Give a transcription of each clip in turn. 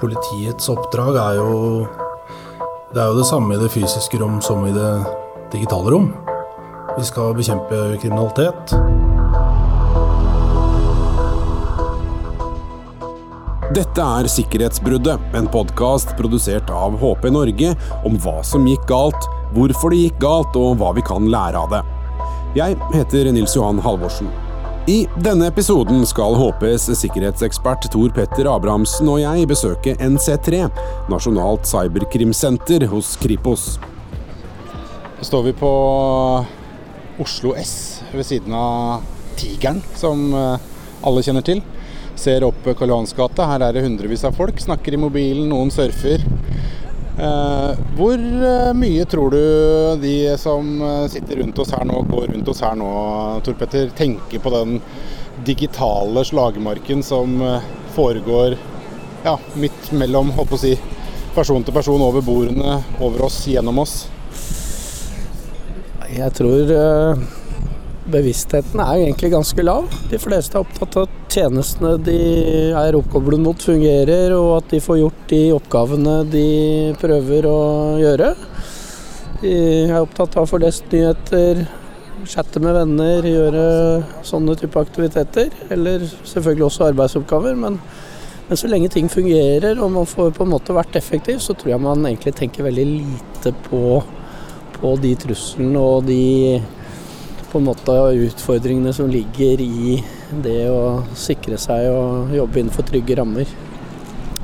politiets oppdrag er jo Det er jo det samme i det fysiske rom som i det digitale rom. Vi skal bekjempe kriminalitet. Dette er Sikkerhetsbruddet, en podkast produsert av HP Norge om hva som gikk galt, hvorfor det gikk galt og hva vi kan lære av det. Jeg heter Nils Johan Halvorsen. I denne episoden skal HPs sikkerhetsekspert Tor Petter Abrahamsen og jeg besøke NC3, Nasjonalt cyberkrimsenter hos Kripos. Så står vi på Oslo S ved siden av Tigeren, som eh, alle kjenner til. Ser opp Karl Johans gate. Her er det hundrevis av folk. Snakker i mobilen, noen surfer. Eh, hvor eh, mye tror du de som eh, sitter rundt oss her nå, går rundt oss her nå, Tor Petter, tenker på den digitale slagmarken som foregår ja, midt mellom håper å si, person til person, over bordene, over oss, gjennom oss? Jeg tror bevisstheten er egentlig ganske lav. De fleste er opptatt av at tjenestene de er oppkoblet mot fungerer, og at de får gjort de oppgavene de prøver å gjøre. De er opptatt av å få lest nyheter, chatte med venner, gjøre sånne type aktiviteter. Eller selvfølgelig også arbeidsoppgaver. Men, men så lenge ting fungerer og man får på en måte vært effektiv, så tror jeg man egentlig tenker veldig lite på, på de truslene og de på en måte utfordringene som ligger i det å sikre seg og jobbe innenfor trygge rammer.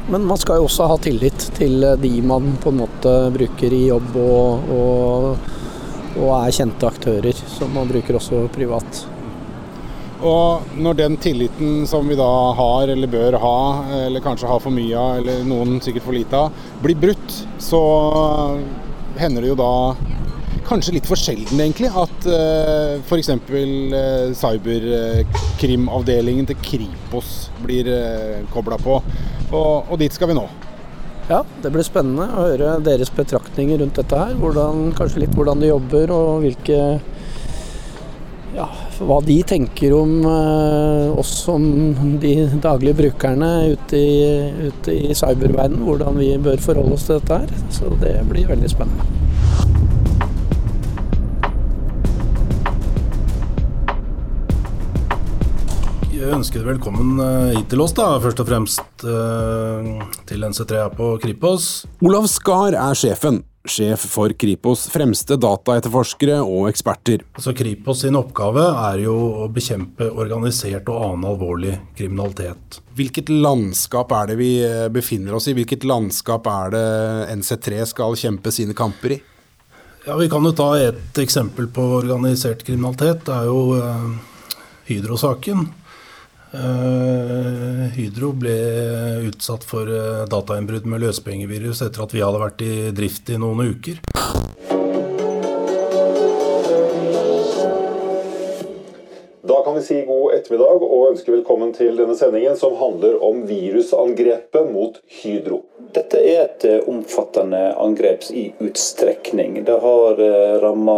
Men man skal jo også ha tillit til de man på en måte bruker i jobb og, og, og er kjente aktører, som man bruker også privat. Og når den tilliten som vi da har, eller bør ha, eller kanskje har for mye av, eller noen sikkert for lite av, blir brutt, så hender det jo da kanskje litt for sjelden, egentlig, at uh, f.eks. Uh, cyberkrimavdelingen til Kripos blir uh, kobla på. Og, og dit skal vi nå. Ja, det blir spennende å høre deres betraktninger rundt dette her. Hvordan, kanskje litt hvordan de jobber og hvilke ja, hva de tenker om eh, oss som de daglige brukerne ute i, ute i cyberverdenen. Hvordan vi bør forholde oss til dette her. Så det blir veldig spennende. Jeg ønsker dere velkommen eh, hit til oss, da, først og fremst eh, til NC3 her på Kripos. Olav Skar er sjefen. Sjef for Kripos fremste dataetterforskere og eksperter. Altså Kripos sin oppgave er jo å bekjempe organisert og annen alvorlig kriminalitet. Hvilket landskap er det vi eh, befinner oss i? Hvilket landskap er det NC3 skal kjempe sine kamper i? Ja, Vi kan jo ta et eksempel på organisert kriminalitet. Det er jo Hydro-saken. Uh, Hydro ble utsatt for uh, datainnbrudd med løspengevirus etter at vi hadde vært i drift i noen uker. Da kan vi si god ettermiddag og ønske velkommen til denne sendingen som handler om virusangrepet mot Hydro. Dette er et eh, omfattende angrep i utstrekning. Det har ramma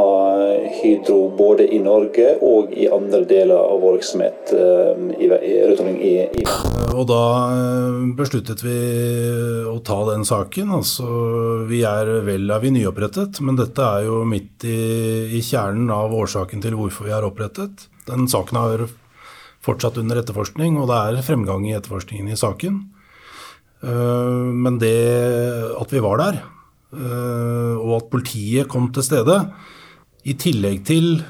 Hydro både i Norge og i andre deler av vår virksomhet rundt omkring i, i Og da eh, besluttet vi å ta den saken. Altså, vi er vel er vi nyopprettet, men dette er jo midt i, i kjernen av årsaken til hvorfor vi er opprettet. Den saken har fortsatt under etterforskning, og det er fremgang i etterforskningen i saken. Eh, men det at vi var der, eh, og at politiet kom til stede, i tillegg til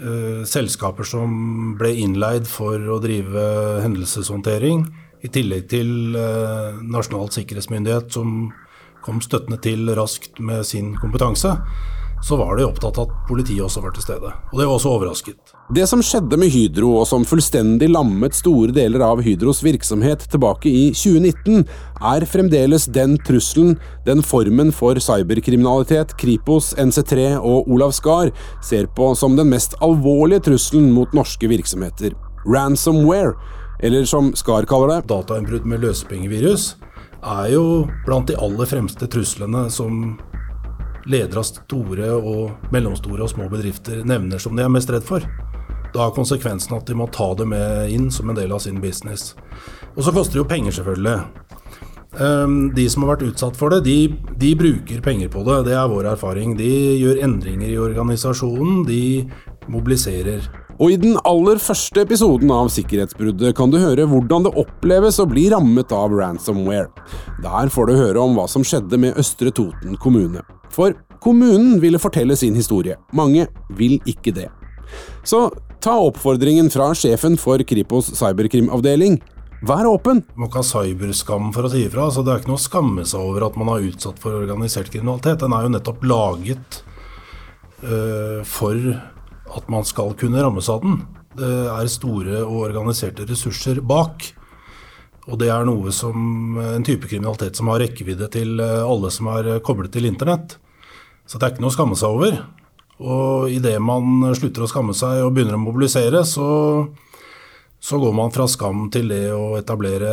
uh, selskaper som ble innleid for å drive hendelseshåndtering, i tillegg til Nasjonal sikkerhetsmyndighet som kom støttende til raskt med sin kompetanse, så var de opptatt av at politiet også var til stede. Og det var også overrasket. Det som skjedde med Hydro, og som fullstendig lammet store deler av Hydros virksomhet tilbake i 2019, er fremdeles den trusselen, den formen for cyberkriminalitet Kripos, NC3 og Olav Skar ser på som den mest alvorlige trusselen mot norske virksomheter. Ransomware, eller som Skar kaller det Datainnbrudd med løsepengevirus er jo blant de aller fremste truslene som ledere av store og mellomstore og små bedrifter nevner som de er mest redd for. Da er konsekvensen at de må ta det med inn som en del av sin business. Og så koster det jo penger, selvfølgelig. Ehm, De som har vært utsatt for det, de, de bruker penger på det. Det er vår erfaring. De gjør endringer i organisasjonen. De mobiliserer. Og i den aller første episoden av Sikkerhetsbruddet kan du høre hvordan det oppleves å bli rammet av ransomware. Der får du høre om hva som skjedde med Østre Toten kommune. For kommunen ville fortelle sin historie. Mange vil ikke det. Så ta oppfordringen fra sjefen for Kripos cyberkrimavdeling. Vær åpen! Man kan ha cyberskam for å si ifra. Altså, det er ikke noe å skamme seg over at man er utsatt for organisert kriminalitet. Den er jo nettopp laget uh, for at man skal kunne rammes av den. Det er store og organiserte ressurser bak. Og det er noe som en type kriminalitet som har rekkevidde til øh, alle som er koblet til internett. Så det er ikke noe å skamme seg over. Og idet man slutter å skamme seg og begynner å mobilisere, så, så går man fra skam til det å etablere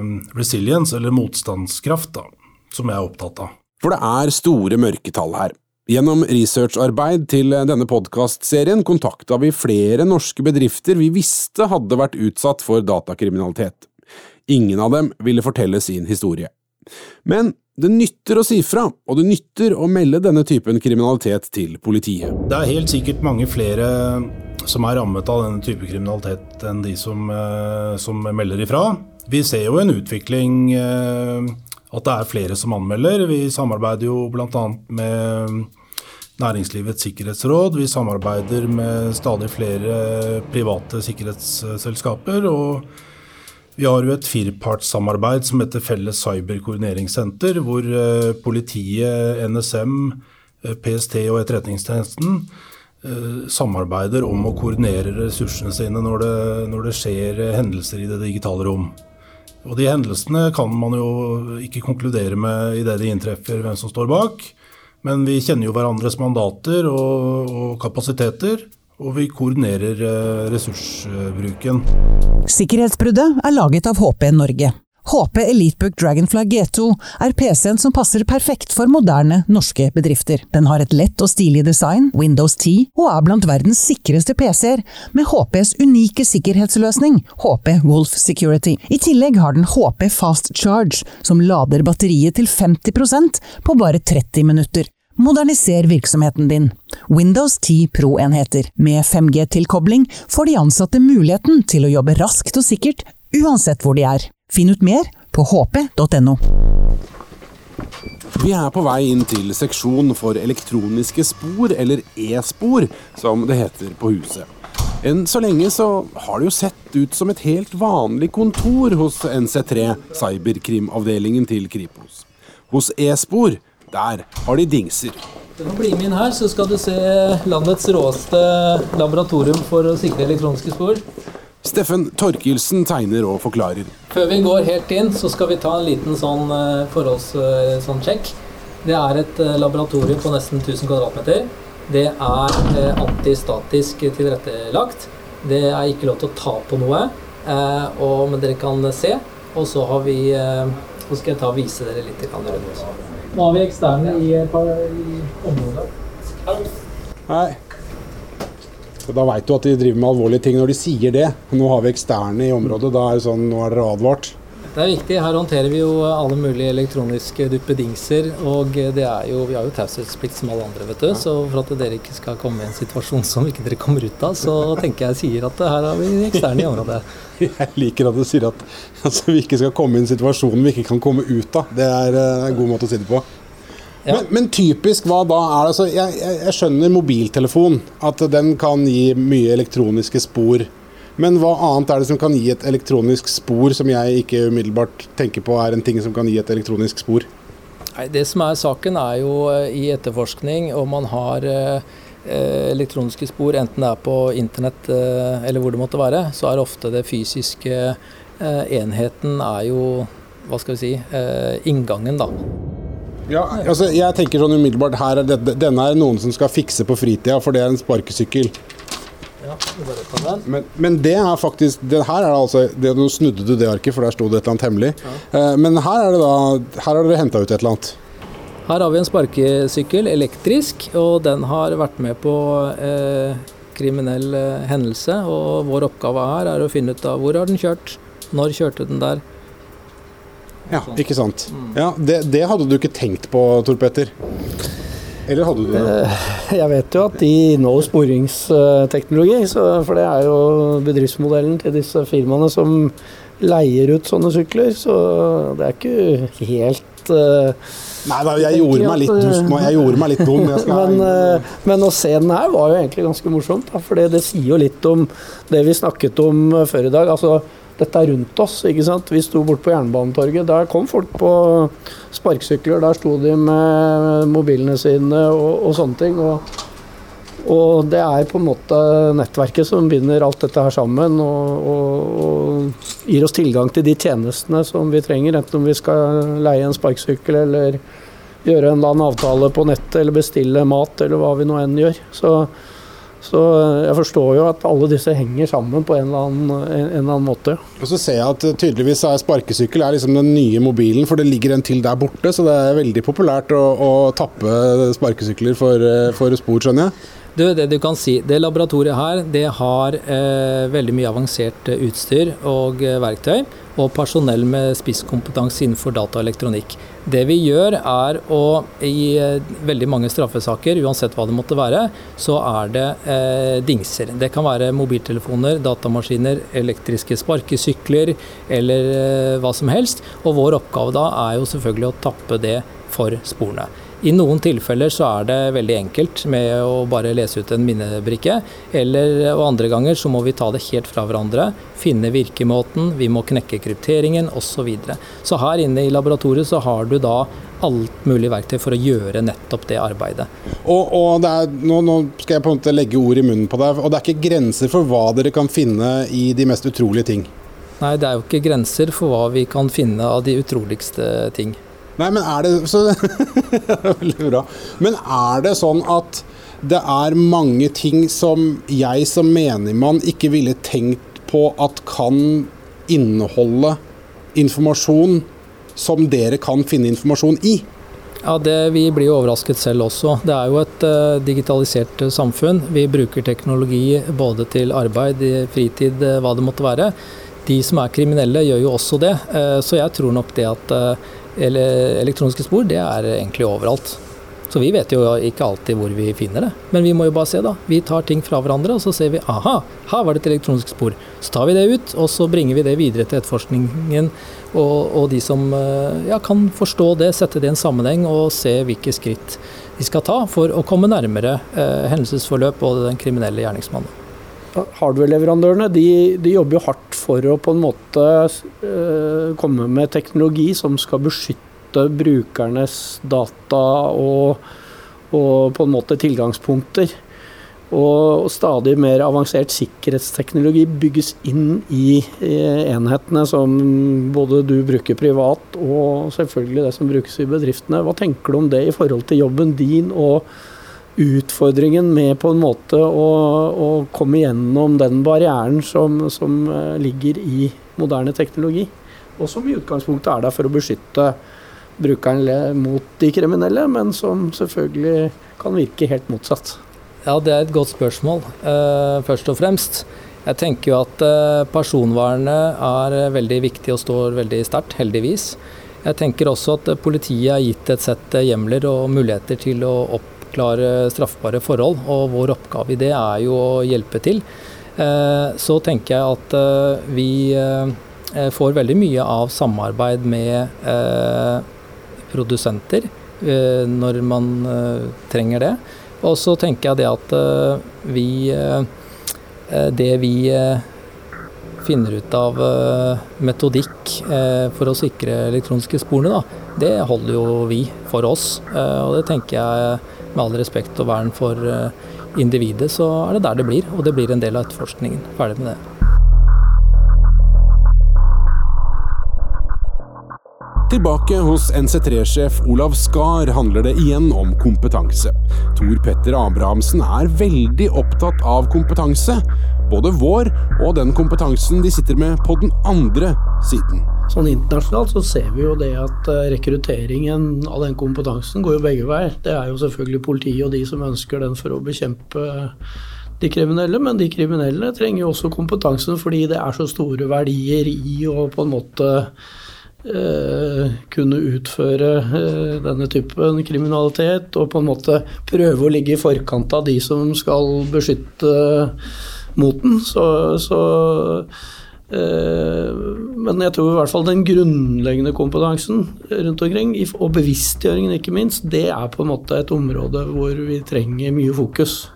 øh, resilience, eller motstandskraft, da, som jeg er opptatt av. For det er store mørketall her. Gjennom researcharbeid til denne podkastserien kontakta vi flere norske bedrifter vi visste hadde vært utsatt for datakriminalitet. Ingen av dem ville fortelle sin historie. Men det nytter å si fra, og det nytter å melde denne typen kriminalitet til politiet. Det er helt sikkert mange flere som er rammet av denne type kriminalitet enn de som, eh, som melder ifra. Vi ser jo en utvikling eh, at det er flere som anmelder. Vi samarbeider jo bl.a. med Næringslivets sikkerhetsråd. Vi samarbeider med stadig flere private sikkerhetsselskaper. og vi har jo et firepartssamarbeid som heter Felles cyberkoordineringssenter, hvor eh, politiet, NSM, eh, PST og Etterretningstjenesten eh, samarbeider om å koordinere ressursene sine når det, når det skjer hendelser i det digitale rom. Og De hendelsene kan man jo ikke konkludere med idet de inntreffer hvem som står bak. Men vi kjenner jo hverandres mandater og, og kapasiteter, og vi koordinerer ressursbruken. Sikkerhetsbruddet er laget av HP Norge. HP Elitebook Dragonfly G2 er PC-en som passer perfekt for moderne, norske bedrifter. Den har et lett og stilig design, Windows 10, og er blant verdens sikreste PC-er, med HPs unike sikkerhetsløsning, HP Wolf Security. I tillegg har den HP Fast Charge, som lader batteriet til 50% på bare 30 minutter. Moderniser virksomheten din. Windows 10 Pro-enheter. Med 5G-tilkobling får de ansatte muligheten til å jobbe raskt og sikkert, uansett hvor de er. Finn ut mer på hp.no. Vi er på vei inn til seksjon for elektroniske spor, eller e-spor, som det heter på huset. Enn så lenge så har det jo sett ut som et helt vanlig kontor hos NC3, cyberkrimavdelingen til Kripos. Hos e-spor, der har de dingser. Du kan bli med inn her, så skal du se landets råeste laboratorium for å sikre elektroniske spor. Steffen Torkelsen tegner og forklarer. Før vi går helt inn, så skal vi ta en liten sånn forholdssjekk. eh, sånn. Det er et eh, laboratorium på nesten 1000 kvadratmeter. Det er eh, antistatisk tilrettelagt. Det er ikke lov til å ta på noe, eh, og, men dere kan se. Og så har vi eh, Så skal jeg ta og vise dere litt rundt. Nå har vi eksterne i, i området. Nei. Da veit du at de driver med alvorlige ting når de sier det. Nå har vi eksterne i området. Da er det sånn, nå er dere advart. Det er viktig. Her håndterer vi jo alle mulige elektroniske duppedingser. Og det er jo, vi har jo taushetsplikt som alle andre, vet du. Så for at dere ikke skal komme i en situasjon som ikke dere kommer ut av, så tenker jeg sier at her har vi eksterne i området. Jeg liker at du sier at altså, vi ikke skal komme i en situasjon vi ikke kan komme ut av. Det er eh, en god måte å si det på. Ja. Men, men typisk, hva da er det? Altså, jeg, jeg, jeg skjønner mobiltelefon, at den kan gi mye elektroniske spor. Men hva annet er det som kan gi et elektronisk spor, som jeg ikke umiddelbart tenker på er en ting som kan gi et elektronisk spor? Nei, Det som er saken er jo eh, i etterforskning om man har eh, eh, elektroniske spor, enten det er på internett eller hvor det måtte være, så er ofte det fysiske eh, enheten er jo hva skal vi si, eh, inngangen, da. Ja, altså jeg tenker sånn umiddelbart her er det, Denne er noen som skal fikse på fritida, for det er en sparkesykkel. Ja. Men, men det er faktisk det Her er det altså det, Nå snudde du det arket, for der sto det et eller annet hemmelig. Eh, men her er det da Her har dere henta ut et eller annet. Her har vi en sparkesykkel, elektrisk, og den har vært med på eh, kriminell eh, hendelse. Og vår oppgave her er å finne ut av hvor har den kjørt, når kjørte den der, Ja, ikke sant. Ja, det, det hadde du ikke tenkt på, Tor Petter? Eller hadde du det? Eh, jeg vet jo at de inneholder sporingsteknologi, for det er jo bedriftsmodellen til disse firmaene som leier ut sånne sykler. Så det er ikke helt uh, Nei da, jeg gjorde meg litt dust Jeg gjorde meg litt dum. men, uh, men, å se den her var jo egentlig ganske morsomt. For det sier jo litt om det vi snakket om før i dag. altså dette er rundt oss. ikke sant? Vi sto bort på Jernbanetorget. Der kom folk på sparkesykler. Der sto de med mobilene sine og, og sånne ting. Og, og, det er på en måte nettverket som binder alt dette her sammen og, og, gir oss tilgang til de tjenestene som vi trenger, enten om vi skal leie en sparkesykkel eller gjøre en eller annen avtale på nettet eller bestille mat eller hva vi nå enn gjør. Så så jeg forstår jo at alle disse henger sammen på en eller annen, en, en eller annen måte. Og så ser jeg at tydeligvis er sparkesykkel er liksom den nye mobilen, for det ligger en til der borte. Så det er veldig populært å, å tappe sparkesykler for, for spor, skjønner jeg. Du, det du kan si, det laboratoriet her det har eh, veldig mye avansert eh, utstyr og eh, verktøy, og personell med spisskompetanse innenfor data og elektronikk. Det vi gjør er å i eh, veldig mange straffesaker, uansett hva det måtte være, så er det eh, dingser. Det kan være mobiltelefoner, datamaskiner, elektriske sparkesykler eller eh, hva som helst. Og vår oppgave da er jo selvfølgelig å tappe det for sporene. I noen tilfeller så er det veldig enkelt med å bare lese ut en minnebrikke. Eller, og andre ganger så må vi ta det helt fra hverandre. Finne virkemåten, vi må knekke krypteringen osv. Så, videre. så her inne i laboratoriet så har du da alt mulig verktøy for å gjøre nettopp det arbeidet. Og, og er, nå, nå, skal jeg på en måte legge ord i munnen på deg. Og det er ikke grenser for hva dere kan finne i de mest utrolige ting? Nei, det er jo ikke grenser for hva vi kan finne av de utroligste ting. Nei, men er det så Veldig bra. Men er det sånn at det er mange ting som jeg som menigmann ikke ville tenkt på at kan inneholde informasjon som dere kan finne informasjon i? Ja, det, Vi blir jo overrasket selv også. Det er jo et uh, digitalisert uh, samfunn. Vi bruker teknologi både til arbeid, fritid, uh, hva det måtte være. De som er kriminelle gjør jo også det. så jeg tror nok det at eller elektroniske spor, det er egentlig overalt. Så vi vet jo ikke alltid hvor vi finner det. Men vi må jo bare se, da. Vi tar ting fra hverandre, og så ser vi aha, her var det et elektronisk spor. Så tar vi det ut, og så bringer vi det videre til etterforskningen og, og de som eh, ja, kan forstå det, sette det i en sammenheng og se hvilke skritt de skal ta for å komme nærmere eh, hendelsesforløp og den kriminelle gjerningsmannen. Hardware-leverandørene de, de, jobber jo hardt for å på en måte uh, komme med teknologi som skal beskytte brukernes data og, og på en måte tilgangspunkter. Og stadig mer avansert sikkerhetsteknologi bygges inn i enhetene som både du bruker privat og selvfølgelig det som brukes i bedriftene. Hva tenker du om det i forhold til jobben din og utfordringen med på en måte å, å komme gjennom den barrieren som, som, eh, ligger i moderne teknologi. Og som i utgangspunktet er der for å beskytte brukeren mot de kriminelle, men som selvfølgelig kan virke helt motsatt. Ja, det er et godt spørsmål, uh, først og fremst. Jeg tenker jo at uh, personvernet er veldig viktig og står veldig sterkt, heldigvis. Jeg tenker også at politiet er gitt et sett hjemler og muligheter til å opp oppklare straffbare forhold, og vår oppgave i det er jo å hjelpe til. Eh, så tenker jeg at eh, vi eh, får veldig mye av samarbeid med produsenter når man trenger det. Og så tenker jeg det at vi Det vi finner ut av metodikk for å sikre elektroniske sporene, da, det holder jo vi for oss. Og det tenker jeg med all respekt og vern for eh, individet, så er det der det blir. Og det blir en del av etterforskningen. Ferdig med det. Tilbake hos NC3-sjef Olav Skar handler det igjen om kompetanse. Tor Petter Abrahamsen er veldig opptatt av kompetanse. Både vår og den kompetansen de sitter med på den andre siden. Sånn Internasjonalt så ser vi jo det at eh, rekrutteringen av den kompetansen går jo begge veier. Det er jo selvfølgelig politiet og de som ønsker den for å bekjempe de kriminelle, men de kriminelle trenger jo også kompetansen fordi det er så store verdier i å på en måte eh, kunne utføre eh, denne typen kriminalitet, og på en måte prøve å ligge i forkant av de som skal beskytte mot den. Så, så eh, men jeg tror i hvert fall den grunnleggende kompetansen rundt omkring, og bevisstgjøringen ikke minst, det er på en måte et område hvor vi trenger mye fokus.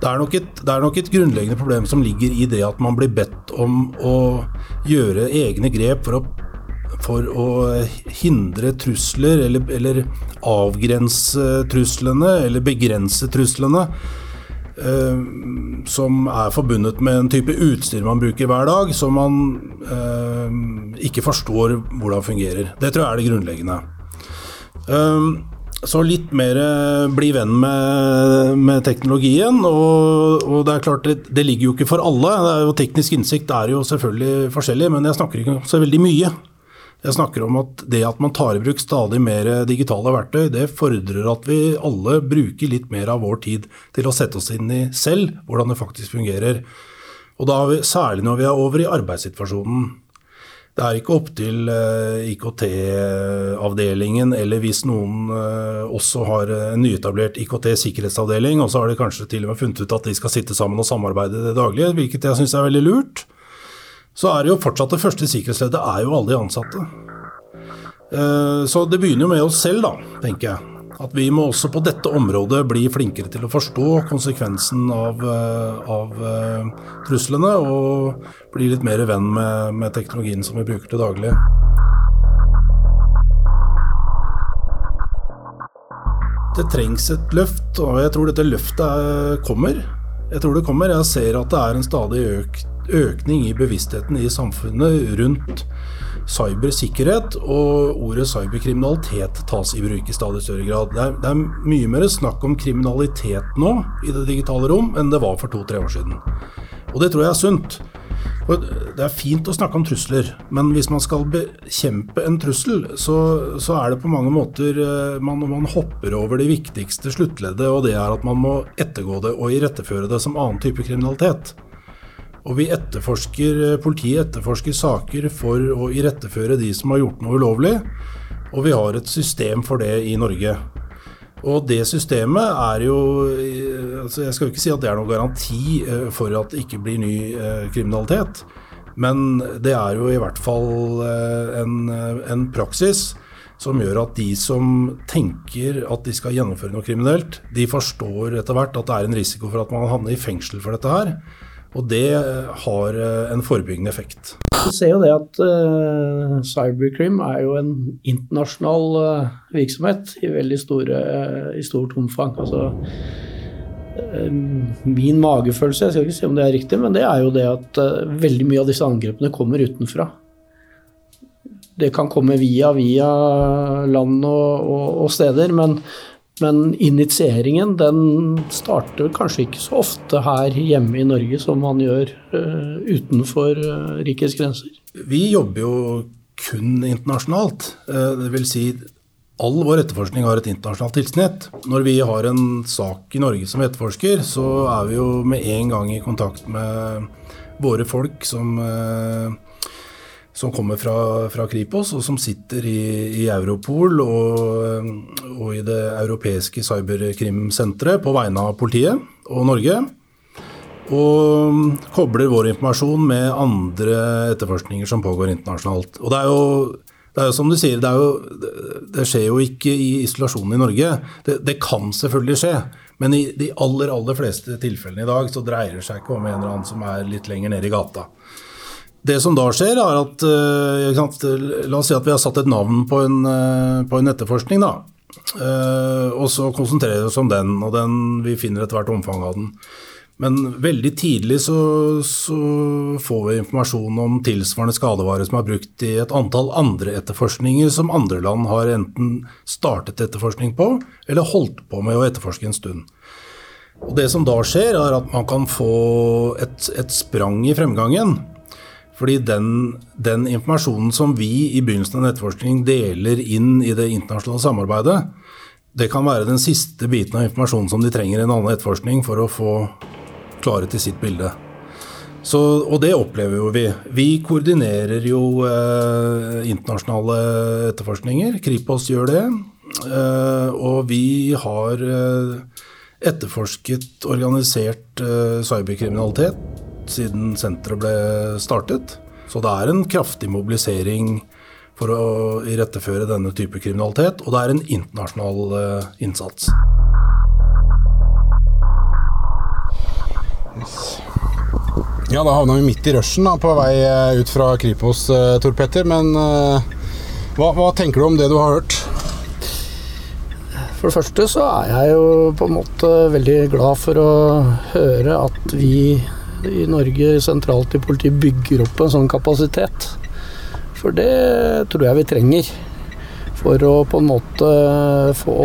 Det er, et, det er, nok et, grunnleggende problem som ligger i det at man blir bedt om å gjøre egne grep for å, for å hindre trusler, eller, eller, avgrense truslene, eller begrense truslene. Eh, som er forbundet med en type utstyr man bruker hver dag, som man eh, ikke forstår hvordan fungerer. Det tror jeg er det grunnleggende. Eh, så litt mer eh, bli venn med, med teknologien. Og, og, det er klart, det, det, ligger jo ikke for alle. Jo, teknisk innsikt er jo selvfølgelig forskjellig, men jeg snakker ikke så veldig mye. Jeg snakker om at det at man tar i bruk stadig mer digitale verktøy, det fordrer at vi alle bruker litt mer av vår tid til å sette oss inn i selv hvordan det faktisk fungerer. Og da vi, Særlig når vi er over i arbeidssituasjonen. Det er ikke opp til eh, IKT-avdelingen, eller hvis noen eh, også har en nyetablert IKT-sikkerhetsavdeling, og så har de kanskje til og med funnet ut at de skal sitte sammen og samarbeide det daglige, hvilket jeg syns er veldig lurt, så er det jo fortsatt det første sikkerhetsleddet er jo alle de ansatte. Eh, så det begynner jo med oss selv, da, tenker jeg. At vi må også på dette området bli flinkere til å forstå konsekvensen av, eh, av uh, truslene, og bli litt mer venn med, med teknologien som vi bruker til daglig. Det trengs et løft, og jeg tror dette løftet kommer. Jeg tror det kommer. Jeg ser at det er en stadig økt, økning i bevisstheten i samfunnet rundt cybersikkerhet, og ordet cyberkriminalitet tas i bruk i stadig større grad. Det er, det er, mye mer snakk om kriminalitet nå i det digitale rom enn det var for to-tre år siden. Og det tror jeg er sunt. For det er fint å snakke om trusler, men hvis man skal bekjempe en trussel, så, så er det på mange måter eh, man, man, hopper over det viktigste sluttleddet, og det er at man må ettergå det og iretteføre det som annen type kriminalitet. Og vi etterforsker, eh, Politiet etterforsker saker for å iretteføre de som har gjort noe ulovlig. Og vi har et system for det i Norge. Og det systemet er jo eh, altså Jeg skal jo ikke si at det er noen garanti eh, for at det ikke blir ny kriminalitet. Men det er jo i hvert fall en, en praksis som gjør at de som tenker at de skal gjennomføre noe kriminelt, de forstår etter hvert at det er en risiko for at man havner i fengsel for dette her. Og det har eh, en forebyggende effekt. Vi ser jo det at uh, cyberkrim er jo en internasjonal uh, virksomhet i veldig store, uh, i stort omfang. Altså, min magefølelse, jeg skal ikke si om det er riktig, men det er jo det at veldig mye av disse angrepene kommer utenfra. Det kan komme via, via land og, og, og steder, men men initieringen den starter kanskje ikke så ofte her hjemme i Norge som man gjør uh, utenfor uh, rikets grenser. Vi jobber jo kun internasjonalt. Uh, det vil si all vår etterforskning har et internasjonalt tilsnitt. Når vi har en sak i Norge som etterforsker, så er vi jo med en gang i kontakt med våre folk som som kommer fra, fra, Kripos, og som sitter i, i Europol og, og, i det europeiske cyberkrimsenteret på vegne av politiet og Norge. Og kobler vår informasjon med andre etterforskninger som pågår internasjonalt. Og det er jo, det er jo som du sier, det, jo, det, skjer jo ikke i isolasjonen i Norge. Det, det, kan selvfølgelig skje, men i de aller, aller fleste tilfellene i dag så dreier det seg ikke om en eller annen som er litt lenger nede i gata. Det som da skjer, er at sant, La oss si at vi har satt et navn på en, eh, på en etterforskning. da. Eh, og så konsentrerer vi oss om den, og den, vi finner etter hvert omfang av den. Men veldig tidlig så, så, får vi informasjon om tilsvarende skadevare som er brukt i et antall andre etterforskninger som andre land har enten startet etterforskning på, eller holdt på med å etterforske en stund. Og Det som da skjer, er at man kan få et, et sprang i fremgangen. Fordi den, den, informasjonen som vi i begynnelsen av nettforskning deler inn i det internasjonale samarbeidet, det kan være den siste biten av informasjonen som de trenger i en annen etterforskning for å få klarhet i sitt bilde. Så, og det opplever jo vi. Vi koordinerer jo eh, internasjonale etterforskninger. Kripos gjør det. Eh, og vi har eh, etterforsket organisert eh, siden senteret ble startet. Så det er en kraftig mobilisering for å iretteføre denne type kriminalitet, og det er en internasjonal eh, innsats. Ja, da havna vi midt i rushen da, på vei eh, ut fra Kripos, eh, Tor Petter. Men eh, hva, hva tenker du om det du har hørt? For det første så er jeg jo på en måte veldig glad for å høre at vi i Norge sentralt i politiet bygger opp en sånn kapasitet. For det tror jeg vi trenger. For å på en måte få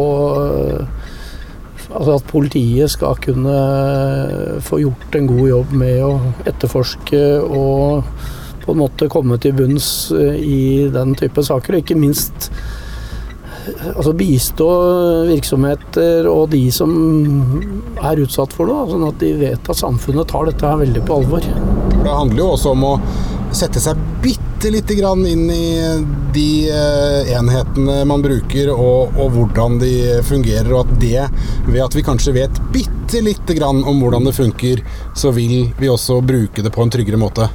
Altså at politiet skal kunne få gjort en god jobb med å etterforske og på en måte komme til bunns i den type saker. Og ikke minst altså bistå virksomheter og de som er utsatt for noe, sånn at de vet at samfunnet tar dette her veldig på alvor. Det handler jo også om å sette seg bitte lite grann inn i de eh, enhetene man bruker, og, og, hvordan de fungerer, og at det, ved at vi kanskje vet bitte lite grann om hvordan det funker, så vil vi også bruke det på en tryggere måte.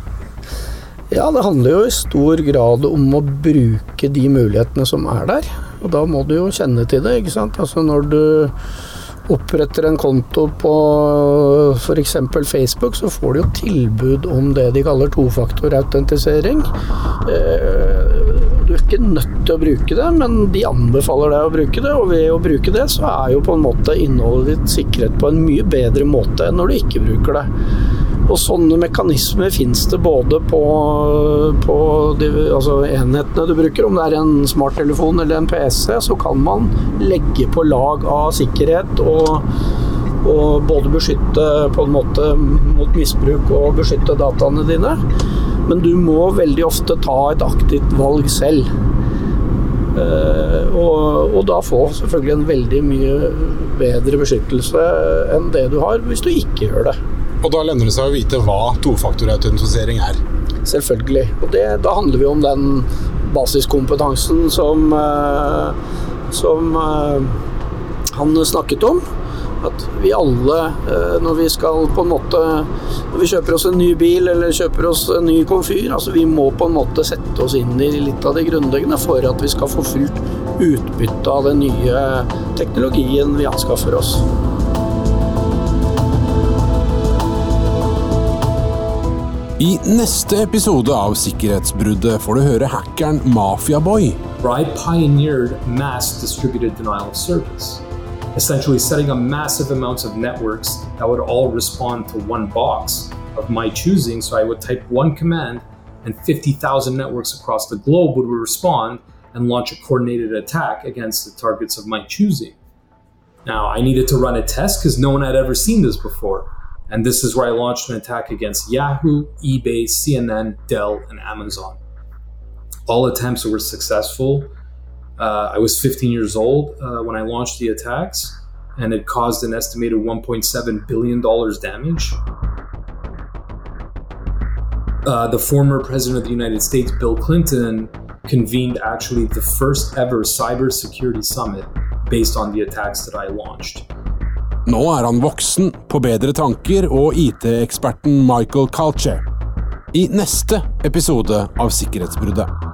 Ja, det handler jo i stor grad om å bruke de mulighetene som er der. Og da må du jo kjenne til det, ikke sant. Altså når du oppretter en konto på f.eks. Facebook, så får du jo tilbud om det de kaller tofaktorautentisering. Eh, du er ikke nødt til å bruke det, men de anbefaler deg å bruke det. Og ved å bruke det, så er jo på en måte innholdet ditt sikret på en mye bedre måte enn når du ikke bruker det. Og sånne mekanismer fins det både på, på de, altså enhetene du bruker. Om det er en smarttelefon eller en PC, så kan man legge på lag av sikkerhet og, og både beskytte på en måte mot misbruk og beskytte dataene dine. Men du må veldig ofte ta et aktivt valg selv. Uh, og, og, da få selvfølgelig en veldig mye bedre beskyttelse enn det du har hvis du ikke gjør det. Og da lønner det seg å vite hva tofaktorautentisering er. Selvfølgelig. Og det, da handler vi om den basiskompetansen som, uh, som uh, han snakket om. At vi alle, uh, når vi skal på en måte Når vi kjøper oss en ny bil eller kjøper oss en ny komfyr, altså vi må på en måte sette oss inn i litt av det grunnleggende for at vi skal få fullt utbytte av den nye teknologien vi anskaffer oss. I neste episode av Sikkerhetsbruddet får du høre hackeren Mafiaboy. I pioneered mass distributed denial of service, essentially setting up massive amounts of networks that would all respond to one box of my choosing. So I would type one command, and 50,000 networks across the globe would respond and launch a coordinated attack against the targets of my choosing. Now, I needed to run a test because no one had ever seen this before. And this is where I launched an attack against Yahoo, eBay, CNN, Dell, and Amazon. All attempts were successful. Uh, I was 15 years old uh, when I launched the attacks, and it caused an estimated $1.7 billion damage. Uh, the former president of the United States, Bill Clinton, convened actually the first ever cybersecurity summit based on the attacks that I launched. Nå er han voksen, på bedre tanker og IT-eksperten Michael Calche. I neste episode av Sikkerhetsbruddet.